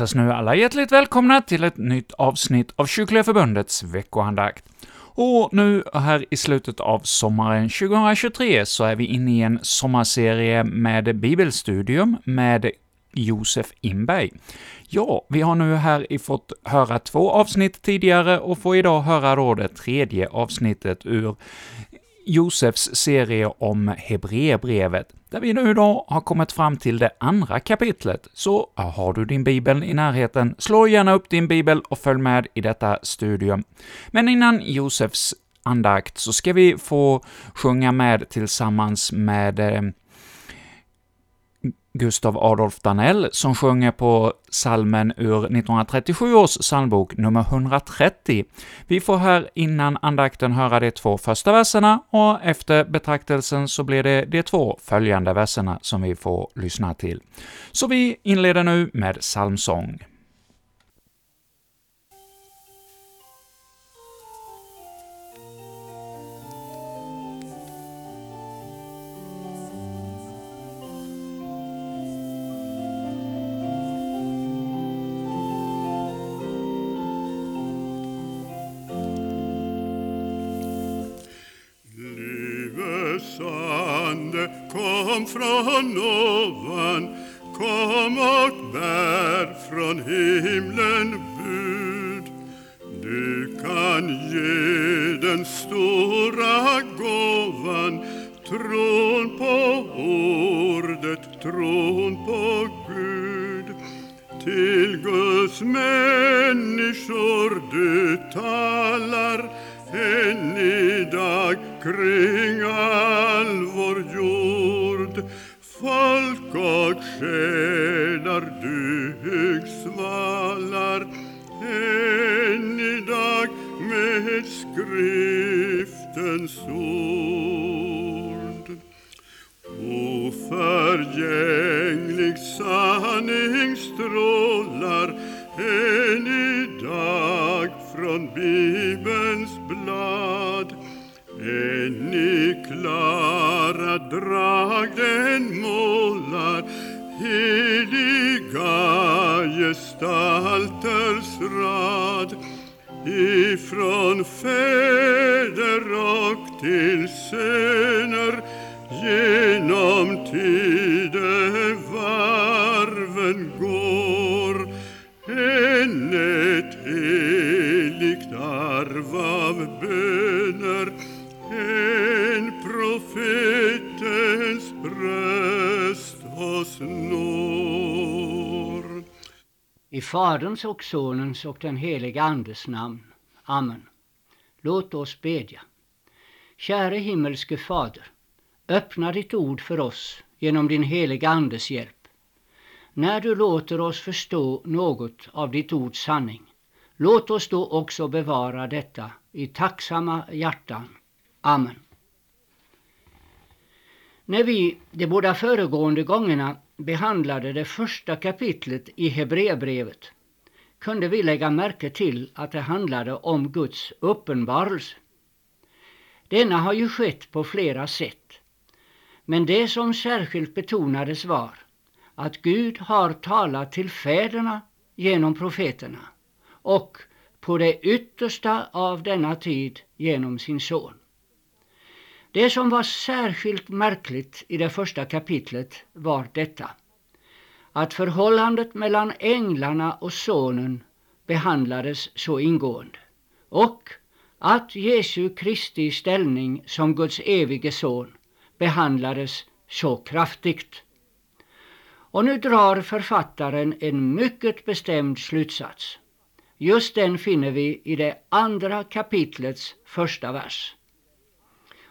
hälsas nu alla hjärtligt välkomna till ett nytt avsnitt av Kyrkliga Förbundets veckoandakt. Och nu här i slutet av sommaren 2023 så är vi inne i en sommarserie med bibelstudium med Josef Inberg. Ja, vi har nu här fått höra två avsnitt tidigare och får idag höra då det tredje avsnittet ur Josefs serie om Hebreerbrevet, där vi nu då har kommit fram till det andra kapitlet. Så har du din bibel i närheten, slå gärna upp din bibel och följ med i detta studium. Men innan Josefs andakt så ska vi få sjunga med tillsammans med eh, Gustav Adolf Danell som sjunger på salmen ur 1937 års psalmbok nummer 130. Vi får här innan andakten höra de två första verserna, och efter betraktelsen så blir det de två följande verserna som vi får lyssna till. Så vi inleder nu med psalmsång. Kom från skriftens ord. Oförgänglig sanning strålar än idag från Bibelns blad än i klara drag den målar heliga gestalters rad ifrån fäder och till söner genom tidevarven går än ett heligt arv av böner en profetens röst oss når. I Faderns och Sonens och den helige Andes namn. Amen. Låt oss bedja. Käre himmelske Fader, öppna ditt ord för oss genom din heliga Andes hjälp. När du låter oss förstå något av ditt ords sanning, låt oss då också bevara detta i tacksamma hjärtan. Amen. När vi de båda föregående gångerna behandlade det första kapitlet i Hebreerbrevet kunde vi lägga märke till att det handlade om Guds uppenbarelse. Denna har ju skett på flera sätt. Men det som särskilt betonades var att Gud har talat till fäderna genom profeterna och på det yttersta av denna tid genom sin son. Det som var särskilt märkligt i det första kapitlet var detta. Att förhållandet mellan änglarna och sonen behandlades så ingående. Och att Jesu Kristi ställning som Guds evige son behandlades så kraftigt. Och nu drar författaren en mycket bestämd slutsats. Just den finner vi i det andra kapitlets första vers.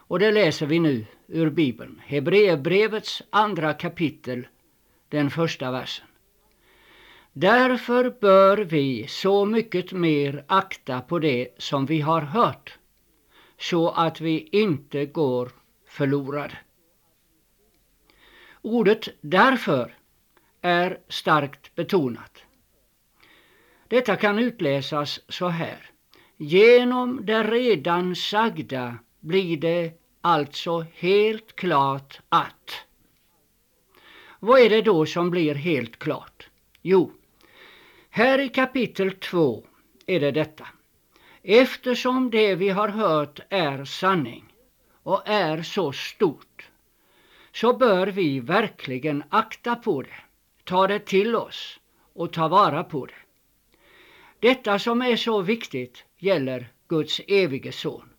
Och det läser vi nu ur Bibeln, Hebreerbrevets andra kapitel, den första versen. Därför bör vi så mycket mer akta på det som vi har hört, så att vi inte går förlorade. Ordet därför är starkt betonat. Detta kan utläsas så här. Genom det redan sagda blir det alltså helt klart att. Vad är det då som blir helt klart? Jo, Här i kapitel 2 är det detta. Eftersom det vi har hört är sanning och är så stort så bör vi verkligen akta på det, ta det till oss och ta vara på det. Detta som är så viktigt gäller Guds evige son.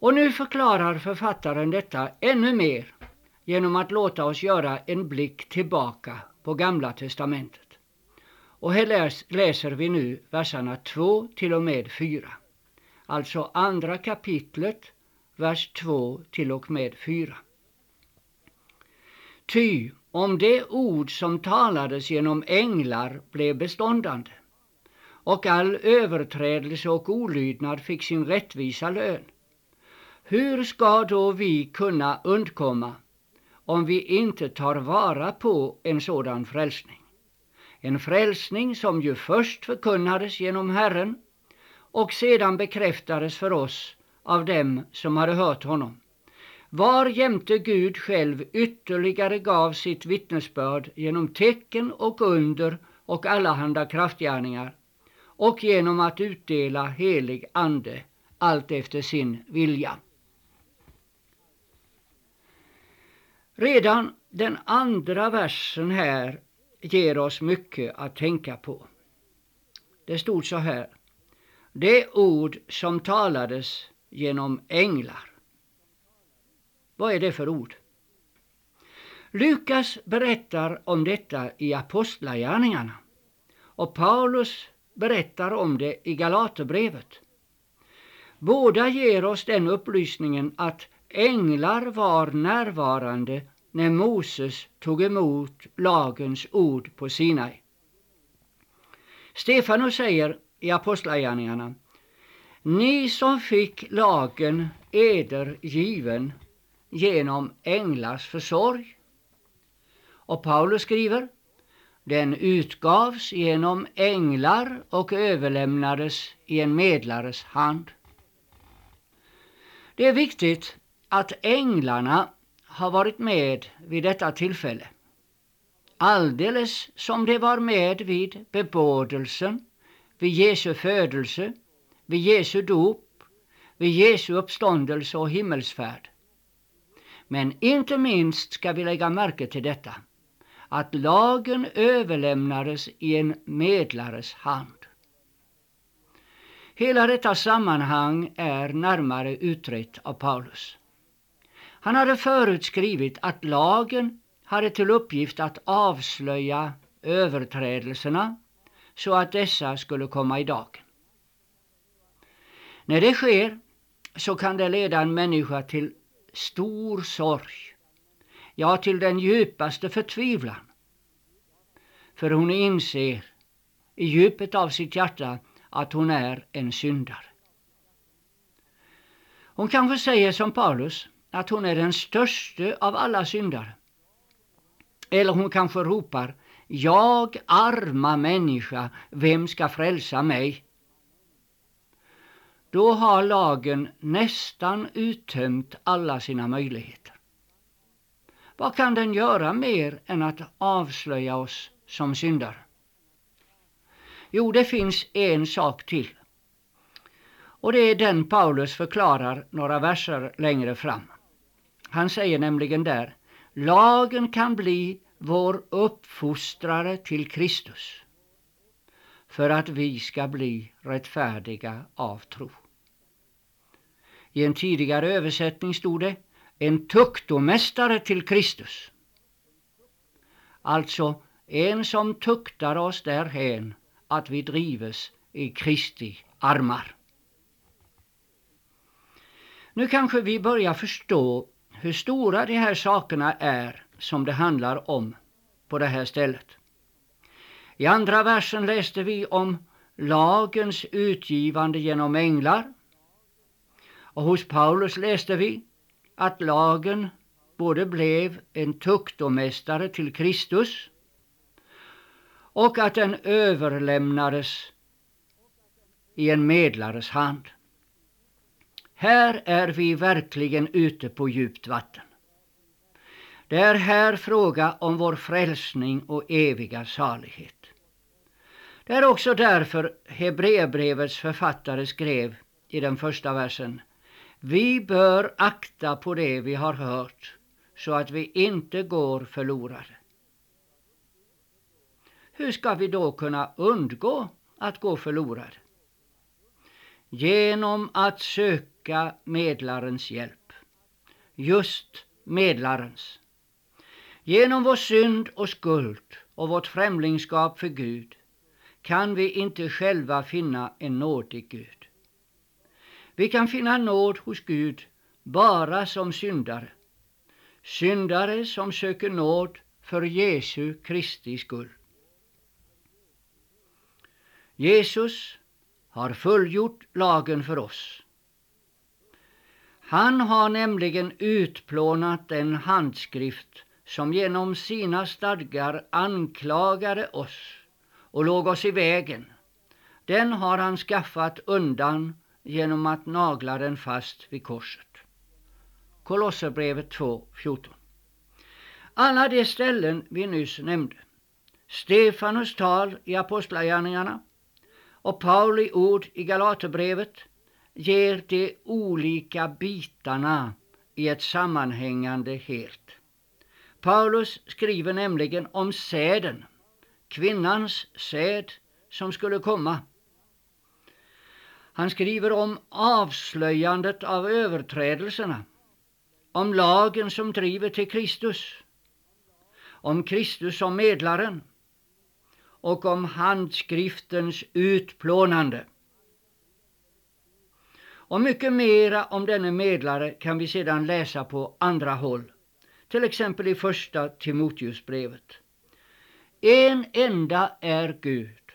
Och nu förklarar författaren detta ännu mer genom att låta oss göra en blick tillbaka på Gamla testamentet. Och här läser vi nu verserna 2 till och med 4. Alltså andra kapitlet, vers 2 till och med 4. Ty om det ord som talades genom änglar blev beståndande och all överträdelse och olydnad fick sin rättvisa lön. Hur ska då vi kunna undkomma om vi inte tar vara på en sådan frälsning? En frälsning som ju först förkunnades genom Herren och sedan bekräftades för oss av dem som hade hört honom. Var jämte Gud själv ytterligare gav sitt vittnesbörd genom tecken och under och allehanda kraftgärningar och genom att utdela helig ande allt efter sin vilja. Redan den andra versen här ger oss mycket att tänka på. Det stod så här. Det ord som talades genom änglar. Vad är det för ord? Lukas berättar om detta i Apostlagärningarna och Paulus berättar om det i Galaterbrevet. Båda ger oss den upplysningen att änglar var närvarande när Moses tog emot lagens ord på Sinai. Stefanus säger i Apostlagärningarna Ni som fick lagen eder given genom änglars försorg. Och Paulus skriver den utgavs genom änglar och överlämnades i en medlares hand. Det är viktigt att änglarna har varit med vid detta tillfälle. Alldeles som de var med vid bebådelsen, vid Jesu födelse, vid Jesu dop, vid Jesu uppståndelse och himmelsfärd. Men inte minst ska vi lägga märke till detta att lagen överlämnades i en medlares hand. Hela detta sammanhang är närmare utrett av Paulus. Han hade förut skrivit att lagen hade till uppgift att avslöja överträdelserna så att dessa skulle komma i dagen. När det sker så kan det leda en människa till stor sorg ja till den djupaste förtvivlan. För hon inser i djupet av sitt hjärta att hon är en syndare. Hon kanske säger som Paulus att hon är den störste av alla syndare. Eller hon kanske ropar Jag arma människa, vem ska frälsa mig? Då har lagen nästan uttömt alla sina möjligheter. Vad kan den göra mer än att avslöja oss som syndare? Jo, det finns en sak till. Och det är den Paulus förklarar några verser längre fram. Han säger nämligen där, lagen kan bli vår uppfostrare till Kristus för att vi ska bli rättfärdiga av tro. I en tidigare översättning stod det en tuktomästare till Kristus. Alltså en som tuktar oss därhän att vi drives i Kristi armar. Nu kanske vi börjar förstå hur stora de här sakerna är som det handlar om på det här stället. I andra versen läste vi om lagens utgivande genom änglar. Och hos Paulus läste vi att lagen både blev en tuktomästare till Kristus och att den överlämnades i en medlares hand. Här är vi verkligen ute på djupt vatten. Det är här fråga om vår frälsning och eviga salighet. Det är också därför Hebreerbrevets författare skrev i den första versen Vi bör akta på det vi har hört så att vi inte går förlorade. Hur ska vi då kunna undgå att gå förlorade? Genom att söka medlarens hjälp. Just medlarens. Genom vår synd och skuld och vårt främlingskap för Gud kan vi inte själva finna en nådig Gud. Vi kan finna nåd hos Gud bara som syndare. Syndare som söker nåd för Jesu Kristi skull. Jesus har fullgjort lagen för oss. Han har nämligen utplånat den handskrift som genom sina stadgar anklagade oss och låg oss i vägen. Den har han skaffat undan genom att nagla den fast vid korset. Kolosserbrevet 2.14 Alla de ställen vi nyss nämnde, Stefanus tal i Apostlagärningarna och Pauli ord i Galaterbrevet ger de olika bitarna i ett sammanhängande helt. Paulus skriver nämligen om säden, kvinnans säd som skulle komma. Han skriver om avslöjandet av överträdelserna, om lagen som driver till Kristus, om Kristus som medlaren och om handskriftens utplånande. Och mycket mera om denne medlare kan vi sedan läsa på andra håll, till exempel i första Timoteusbrevet. En enda är Gud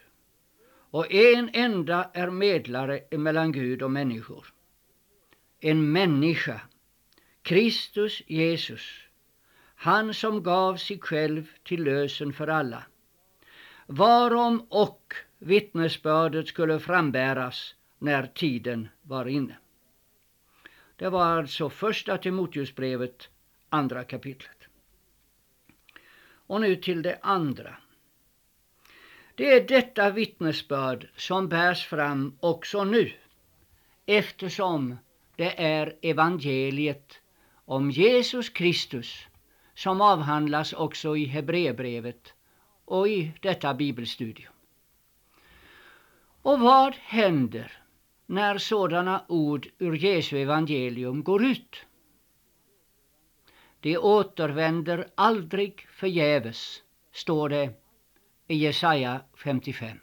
och en enda är medlare mellan Gud och människor. En människa, Kristus Jesus, han som gav sig själv till lösen för alla varom och vittnesbördet skulle frambäras när tiden var inne. Det var alltså första Timoteusbrevet, andra kapitlet. Och nu till det andra. Det är detta vittnesbörd som bärs fram också nu, eftersom det är evangeliet om Jesus Kristus som avhandlas också i Hebreerbrevet och i detta bibelstudium. Och vad händer när sådana ord ur Jesu evangelium går ut? De återvänder aldrig förgäves, står det i Jesaja 55.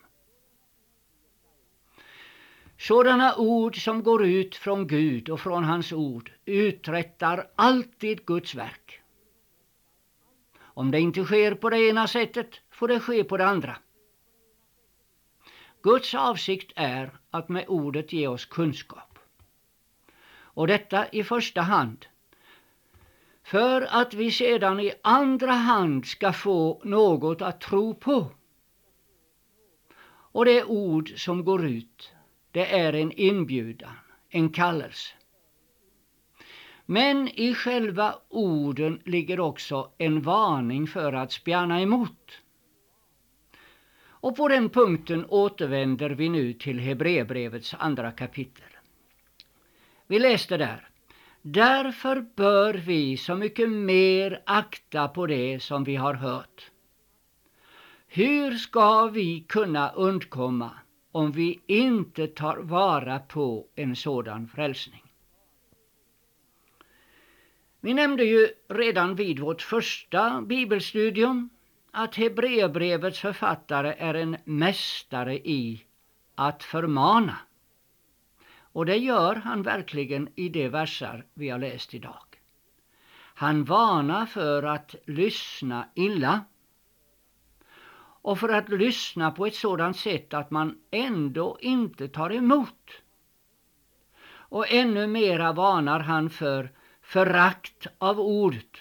Sådana ord som går ut från Gud och från hans ord uträttar alltid Guds verk. Om det inte sker på det ena sättet får det ske på det andra. Guds avsikt är att med ordet ge oss kunskap. Och detta i första hand för att vi sedan i andra hand ska få något att tro på. Och det ord som går ut, det är en inbjudan, en kallelse. Men i själva orden ligger också en varning för att spjärna emot. Och på den punkten återvänder vi nu till Hebreerbrevets andra kapitel. Vi läste där. Därför bör vi så mycket mer akta på det som vi har hört. Hur ska vi kunna undkomma om vi inte tar vara på en sådan frälsning? Vi nämnde ju redan vid vårt första bibelstudium att Hebreerbrevets författare är en mästare i att förmana. Och det gör han verkligen i de versar vi har läst idag. Han varnar för att lyssna illa och för att lyssna på ett sådant sätt att man ändå inte tar emot. Och ännu mera varnar han för förakt av ordet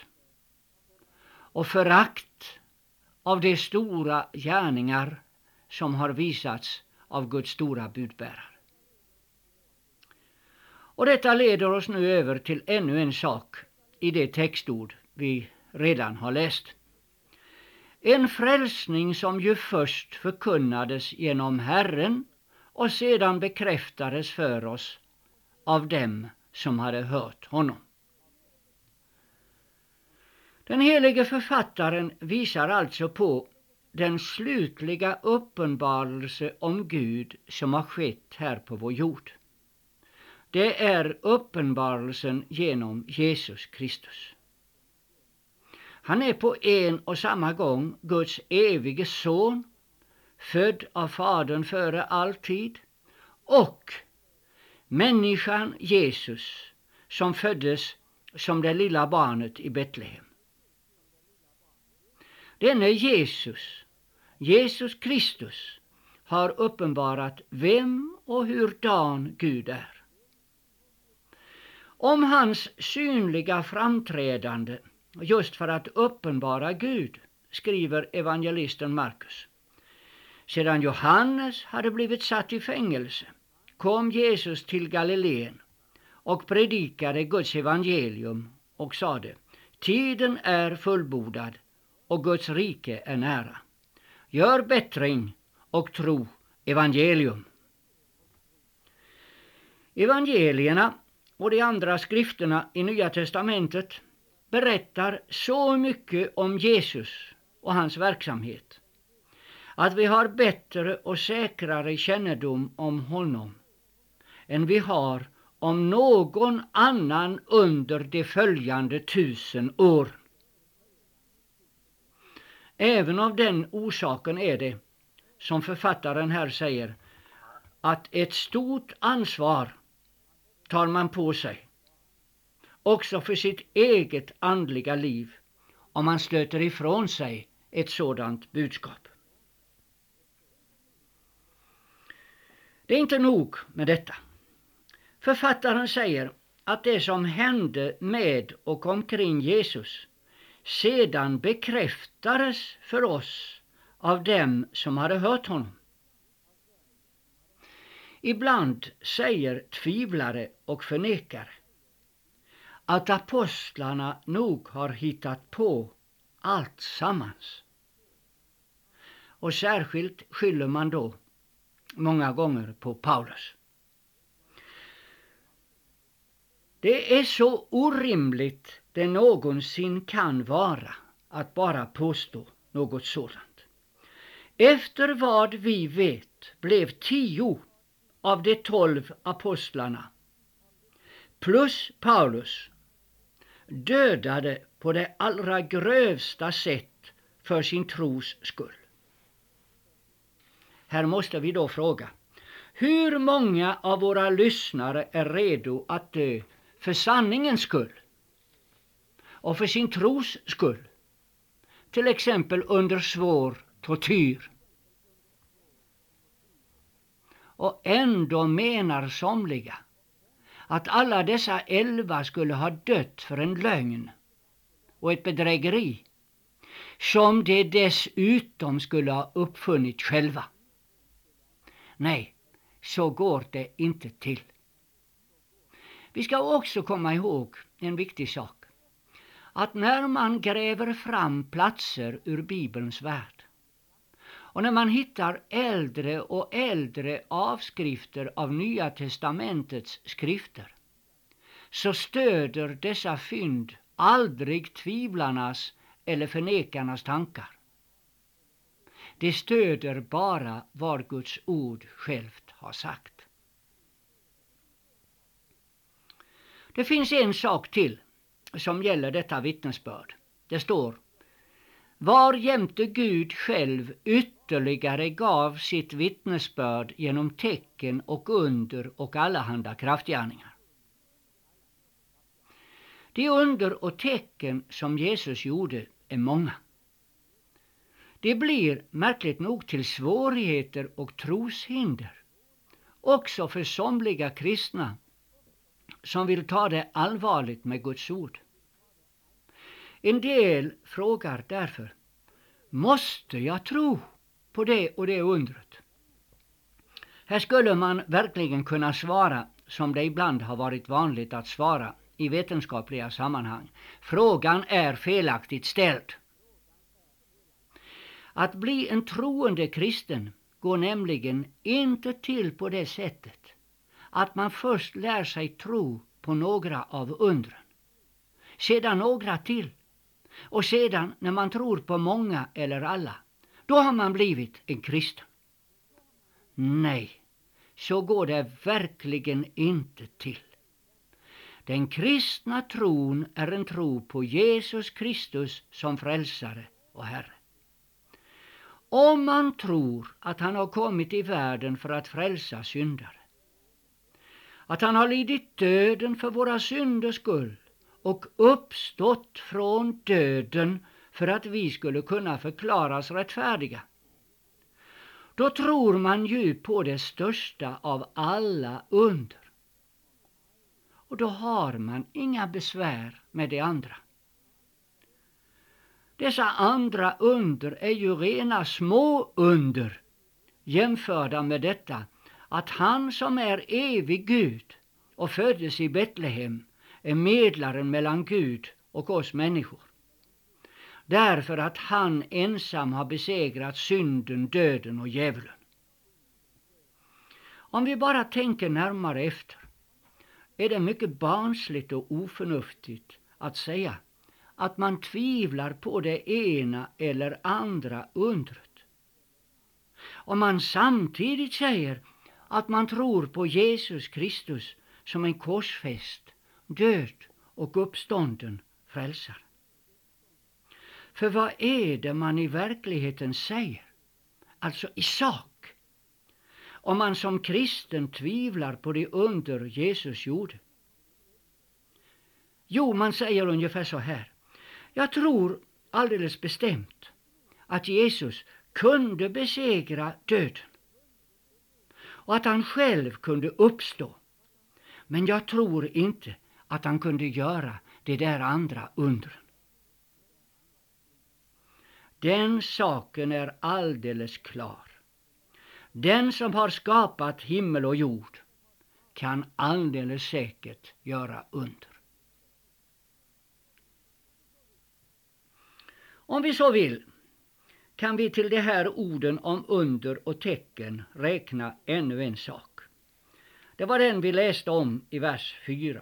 och förakt av de stora gärningar som har visats av Guds stora budbärare. Och detta leder oss nu över till ännu en sak i det textord vi redan har läst. En frälsning som ju först förkunnades genom Herren och sedan bekräftades för oss av dem som hade hört honom. Den helige författaren visar alltså på den slutliga uppenbarelse om Gud som har skett här på vår jord. Det är uppenbarelsen genom Jesus Kristus. Han är på en och samma gång Guds evige son, född av Fadern före all tid, och människan Jesus som föddes som det lilla barnet i Betlehem. Denne Jesus, Jesus Kristus, har uppenbarat vem och hurdan Gud är. Om hans synliga framträdande just för att uppenbara Gud, skriver evangelisten Markus. Sedan Johannes hade blivit satt i fängelse kom Jesus till Galileen och predikade Guds evangelium och sade Tiden är fullbordad och Guds rike är nära. Gör bättring och tro evangelium. Evangelierna och de andra skrifterna i Nya testamentet berättar så mycket om Jesus och hans verksamhet att vi har bättre och säkrare kännedom om honom än vi har om någon annan under de följande tusen år. Även av den orsaken är det, som författaren här säger, att ett stort ansvar tar man på sig också för sitt eget andliga liv om man stöter ifrån sig ett sådant budskap. Det är inte nog med detta. Författaren säger att det som hände med och omkring Jesus sedan bekräftades för oss av dem som hade hört honom. Ibland säger tvivlare och förnekare att apostlarna nog har hittat på allt sammans. Och särskilt skyller man då många gånger på Paulus. Det är så orimligt det någonsin kan vara att bara påstå något sådant. Efter vad vi vet blev tio av de tolv apostlarna plus Paulus dödade på det allra grövsta sätt för sin tros skull. Här måste vi då fråga, hur många av våra lyssnare är redo att dö för sanningens skull och för sin tros skull, till exempel under svår tortyr? Och ändå menar somliga att alla dessa elva skulle ha dött för en lögn och ett bedrägeri som de dessutom skulle ha uppfunnit själva. Nej, så går det inte till. Vi ska också komma ihåg en viktig sak. Att när man gräver fram platser ur Bibelns värld och när man hittar äldre och äldre avskrifter av Nya testamentets skrifter så stöder dessa fynd aldrig tvivlarnas eller förnekarnas tankar. Det stöder bara vad Guds ord självt har sagt. Det finns en sak till som gäller detta vittnesbörd. Det står var jämte Gud själv ytterligare gav sitt vittnesbörd genom tecken och under och allehanda kraftgärningar. De under och tecken som Jesus gjorde är många. Det blir märkligt nog till svårigheter och troshinder, också för somliga kristna som vill ta det allvarligt med Guds ord. En del frågar därför, måste jag tro på det och det undret? Här skulle man verkligen kunna svara som det ibland har varit vanligt att svara i vetenskapliga sammanhang. Frågan är felaktigt ställd. Att bli en troende kristen går nämligen inte till på det sättet att man först lär sig tro på några av undren, sedan några till och sedan när man tror på många eller alla, då har man blivit en kristen. Nej, så går det verkligen inte till. Den kristna tron är en tro på Jesus Kristus som frälsare och Herre. Om man tror att han har kommit i världen för att frälsa syndare, att han har lidit döden för våra synders skull och uppstått från döden för att vi skulle kunna förklaras rättfärdiga, då tror man ju på det största av alla under. Och då har man inga besvär med det andra. Dessa andra under är ju rena små under jämförda med detta att han som är evig Gud och föddes i Betlehem är medlaren mellan Gud och oss människor. Därför att han ensam har besegrat synden, döden och djävulen. Om vi bara tänker närmare efter är det mycket barnsligt och oförnuftigt att säga att man tvivlar på det ena eller andra undret. Om man samtidigt säger att man tror på Jesus Kristus som en korsfäst, död och uppstånden frälsare. För vad är det man i verkligheten säger, alltså i sak, om man som kristen tvivlar på det under Jesus gjorde? Jo, man säger ungefär så här. Jag tror alldeles bestämt att Jesus kunde besegra döden och att han själv kunde uppstå. Men jag tror inte att han kunde göra det där andra undren. Den saken är alldeles klar. Den som har skapat himmel och jord kan alldeles säkert göra under. Om vi så vill kan vi till de här orden om under och tecken räkna ännu en sak. Det var den vi läste om i vers 4.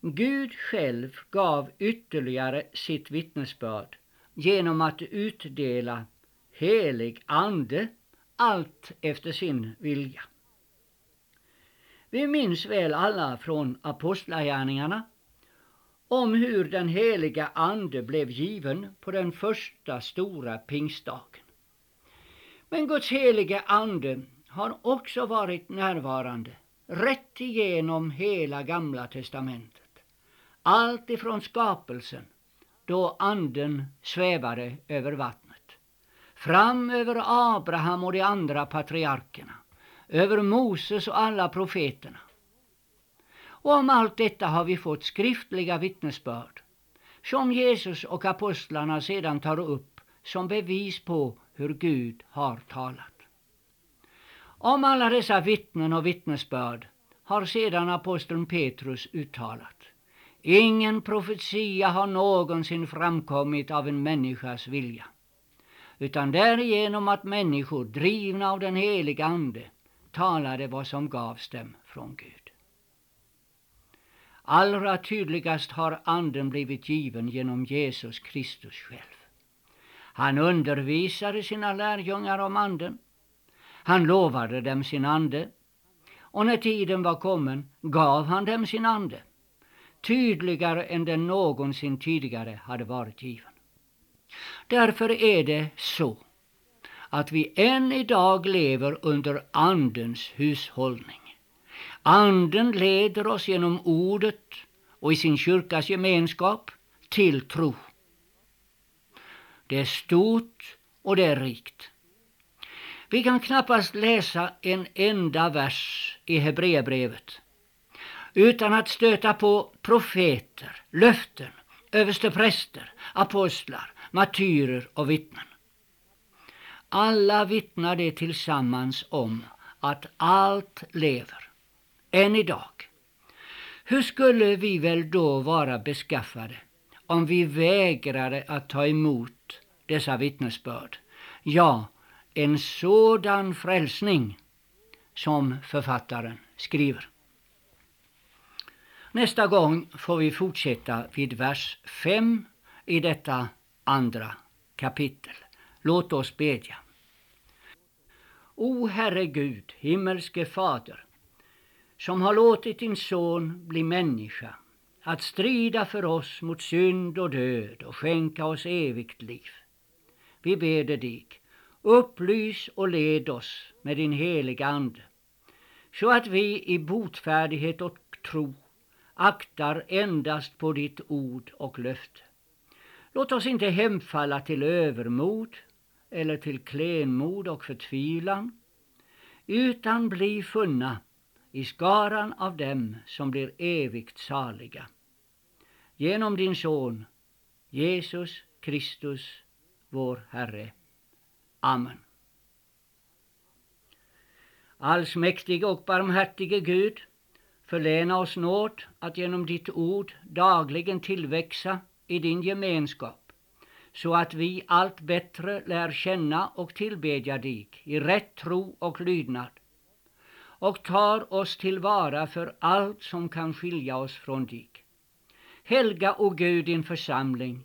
Gud själv gav ytterligare sitt vittnesbörd genom att utdela helig ande allt efter sin vilja. Vi minns väl alla från apostlagärningarna om hur den heliga ande blev given på den första stora pingstdagen. Men Guds heliga ande har också varit närvarande rätt igenom hela gamla testamentet. Allt ifrån skapelsen, då anden svävade över vattnet, fram över Abraham och de andra patriarkerna, över Moses och alla profeterna, och om allt detta har vi fått skriftliga vittnesbörd som Jesus och apostlarna sedan tar upp som bevis på hur Gud har talat. Om alla dessa vittnen och vittnesbörd har sedan aposteln Petrus uttalat. Ingen profetia har någonsin framkommit av en människas vilja, utan därigenom att människor drivna av den heliga Ande talade vad som gavs dem från Gud. Allra tydligast har anden blivit given genom Jesus Kristus själv. Han undervisade sina lärjungar om anden. Han lovade dem sin ande. Och när tiden var kommen gav han dem sin ande. Tydligare än den någonsin tidigare hade varit given. Därför är det så att vi än idag lever under andens hushållning. Anden leder oss genom ordet och i sin kyrkas gemenskap till tro. Det är stort och det är rikt. Vi kan knappast läsa en enda vers i Hebreerbrevet utan att stöta på profeter, löften, överstepräster, apostlar, martyrer och vittnen. Alla vittnar det tillsammans om att allt lever än idag. Hur skulle vi väl då vara beskaffade om vi vägrade att ta emot dessa vittnesbörd Ja, en sådan frälsning som författaren skriver. Nästa gång får vi fortsätta vid vers 5 i detta andra kapitel. Låt oss bedja. O Herre Gud, himmelske Fader, som har låtit din son bli människa, att strida för oss mot synd och död och skänka oss evigt liv. Vi beder dig, upplys och led oss med din heliga Ande, så att vi i botfärdighet och tro aktar endast på ditt ord och löfte. Låt oss inte hemfalla till övermod eller till klenmod och förtvivlan, utan bli funna i skaran av dem som blir evigt saliga. Genom din son Jesus Kristus, vår Herre. Amen. Allsmäktige och barmhärtige Gud, förläna oss nåd att genom ditt ord dagligen tillväxa i din gemenskap, så att vi allt bättre lär känna och tillbedja dig i rätt tro och lydnad och tar oss tillvara för allt som kan skilja oss från dig. Helga, o Gud, din församling,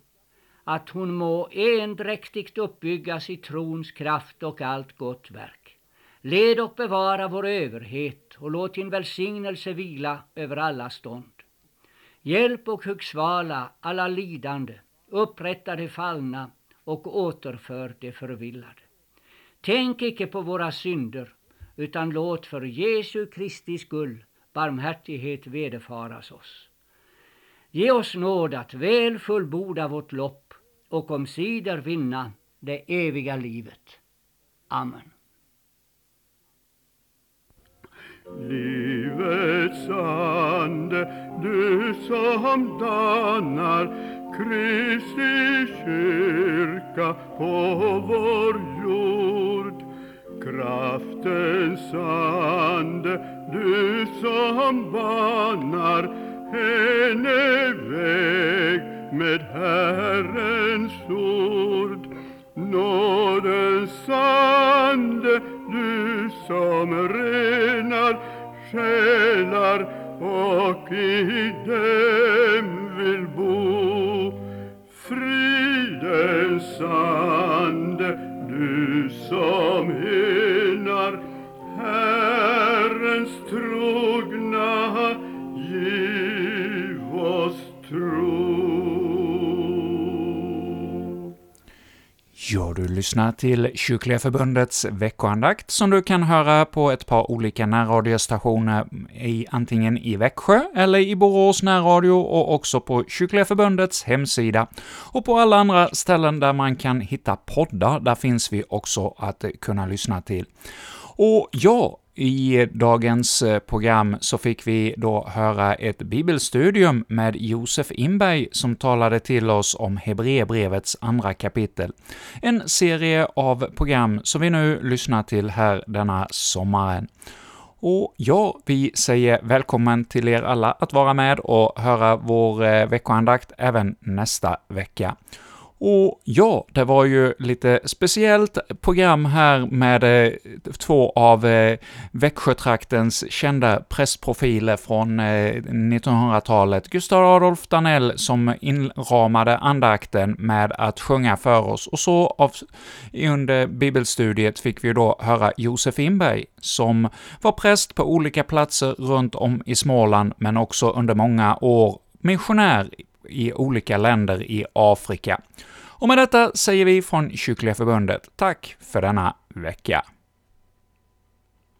att hon må endräktigt uppbyggas i trons kraft och allt gott verk. Led och bevara vår överhet och låt din välsignelse vila över alla stånd. Hjälp och hugsvala alla lidande, upprätta de fallna och återför de förvillade. Tänk icke på våra synder, utan låt för Jesu Kristi skull barmhärtighet vederfaras oss. Ge oss nåd att väl fullborda vårt lopp och omsider vinna det eviga livet. Amen. Livets ande, du som danar Kristi kyrka på vår jord. Kraftens ande, du som banar henne väg med Herrens ord. Nådens ande, du som renar själar och i dem vill bo. Fridens ande, du som Ja, du lyssnar till Kyrkliga Förbundets veckoandakt som du kan höra på ett par olika närradiostationer, i, antingen i Växjö eller i Borås närradio och också på Kyrkliga Förbundets hemsida. Och på alla andra ställen där man kan hitta poddar, där finns vi också att kunna lyssna till. Och ja, i dagens eh, program så fick vi då höra ett bibelstudium med Josef Inberg som talade till oss om Hebreerbrevets andra kapitel. En serie av program som vi nu lyssnar till här denna sommaren. Och ja, vi säger välkommen till er alla att vara med och höra vår eh, veckoandakt även nästa vecka. Och ja, det var ju lite speciellt program här med eh, två av eh, Växjötraktens kända pressprofiler från eh, 1900-talet. Gustav Adolf Danell som inramade andakten med att sjunga för oss, och så av, under bibelstudiet fick vi då höra Josef Inberg, som var präst på olika platser runt om i Småland, men också under många år missionär i olika länder i Afrika. Och med detta säger vi från Kyrkliga Förbundet tack för denna vecka.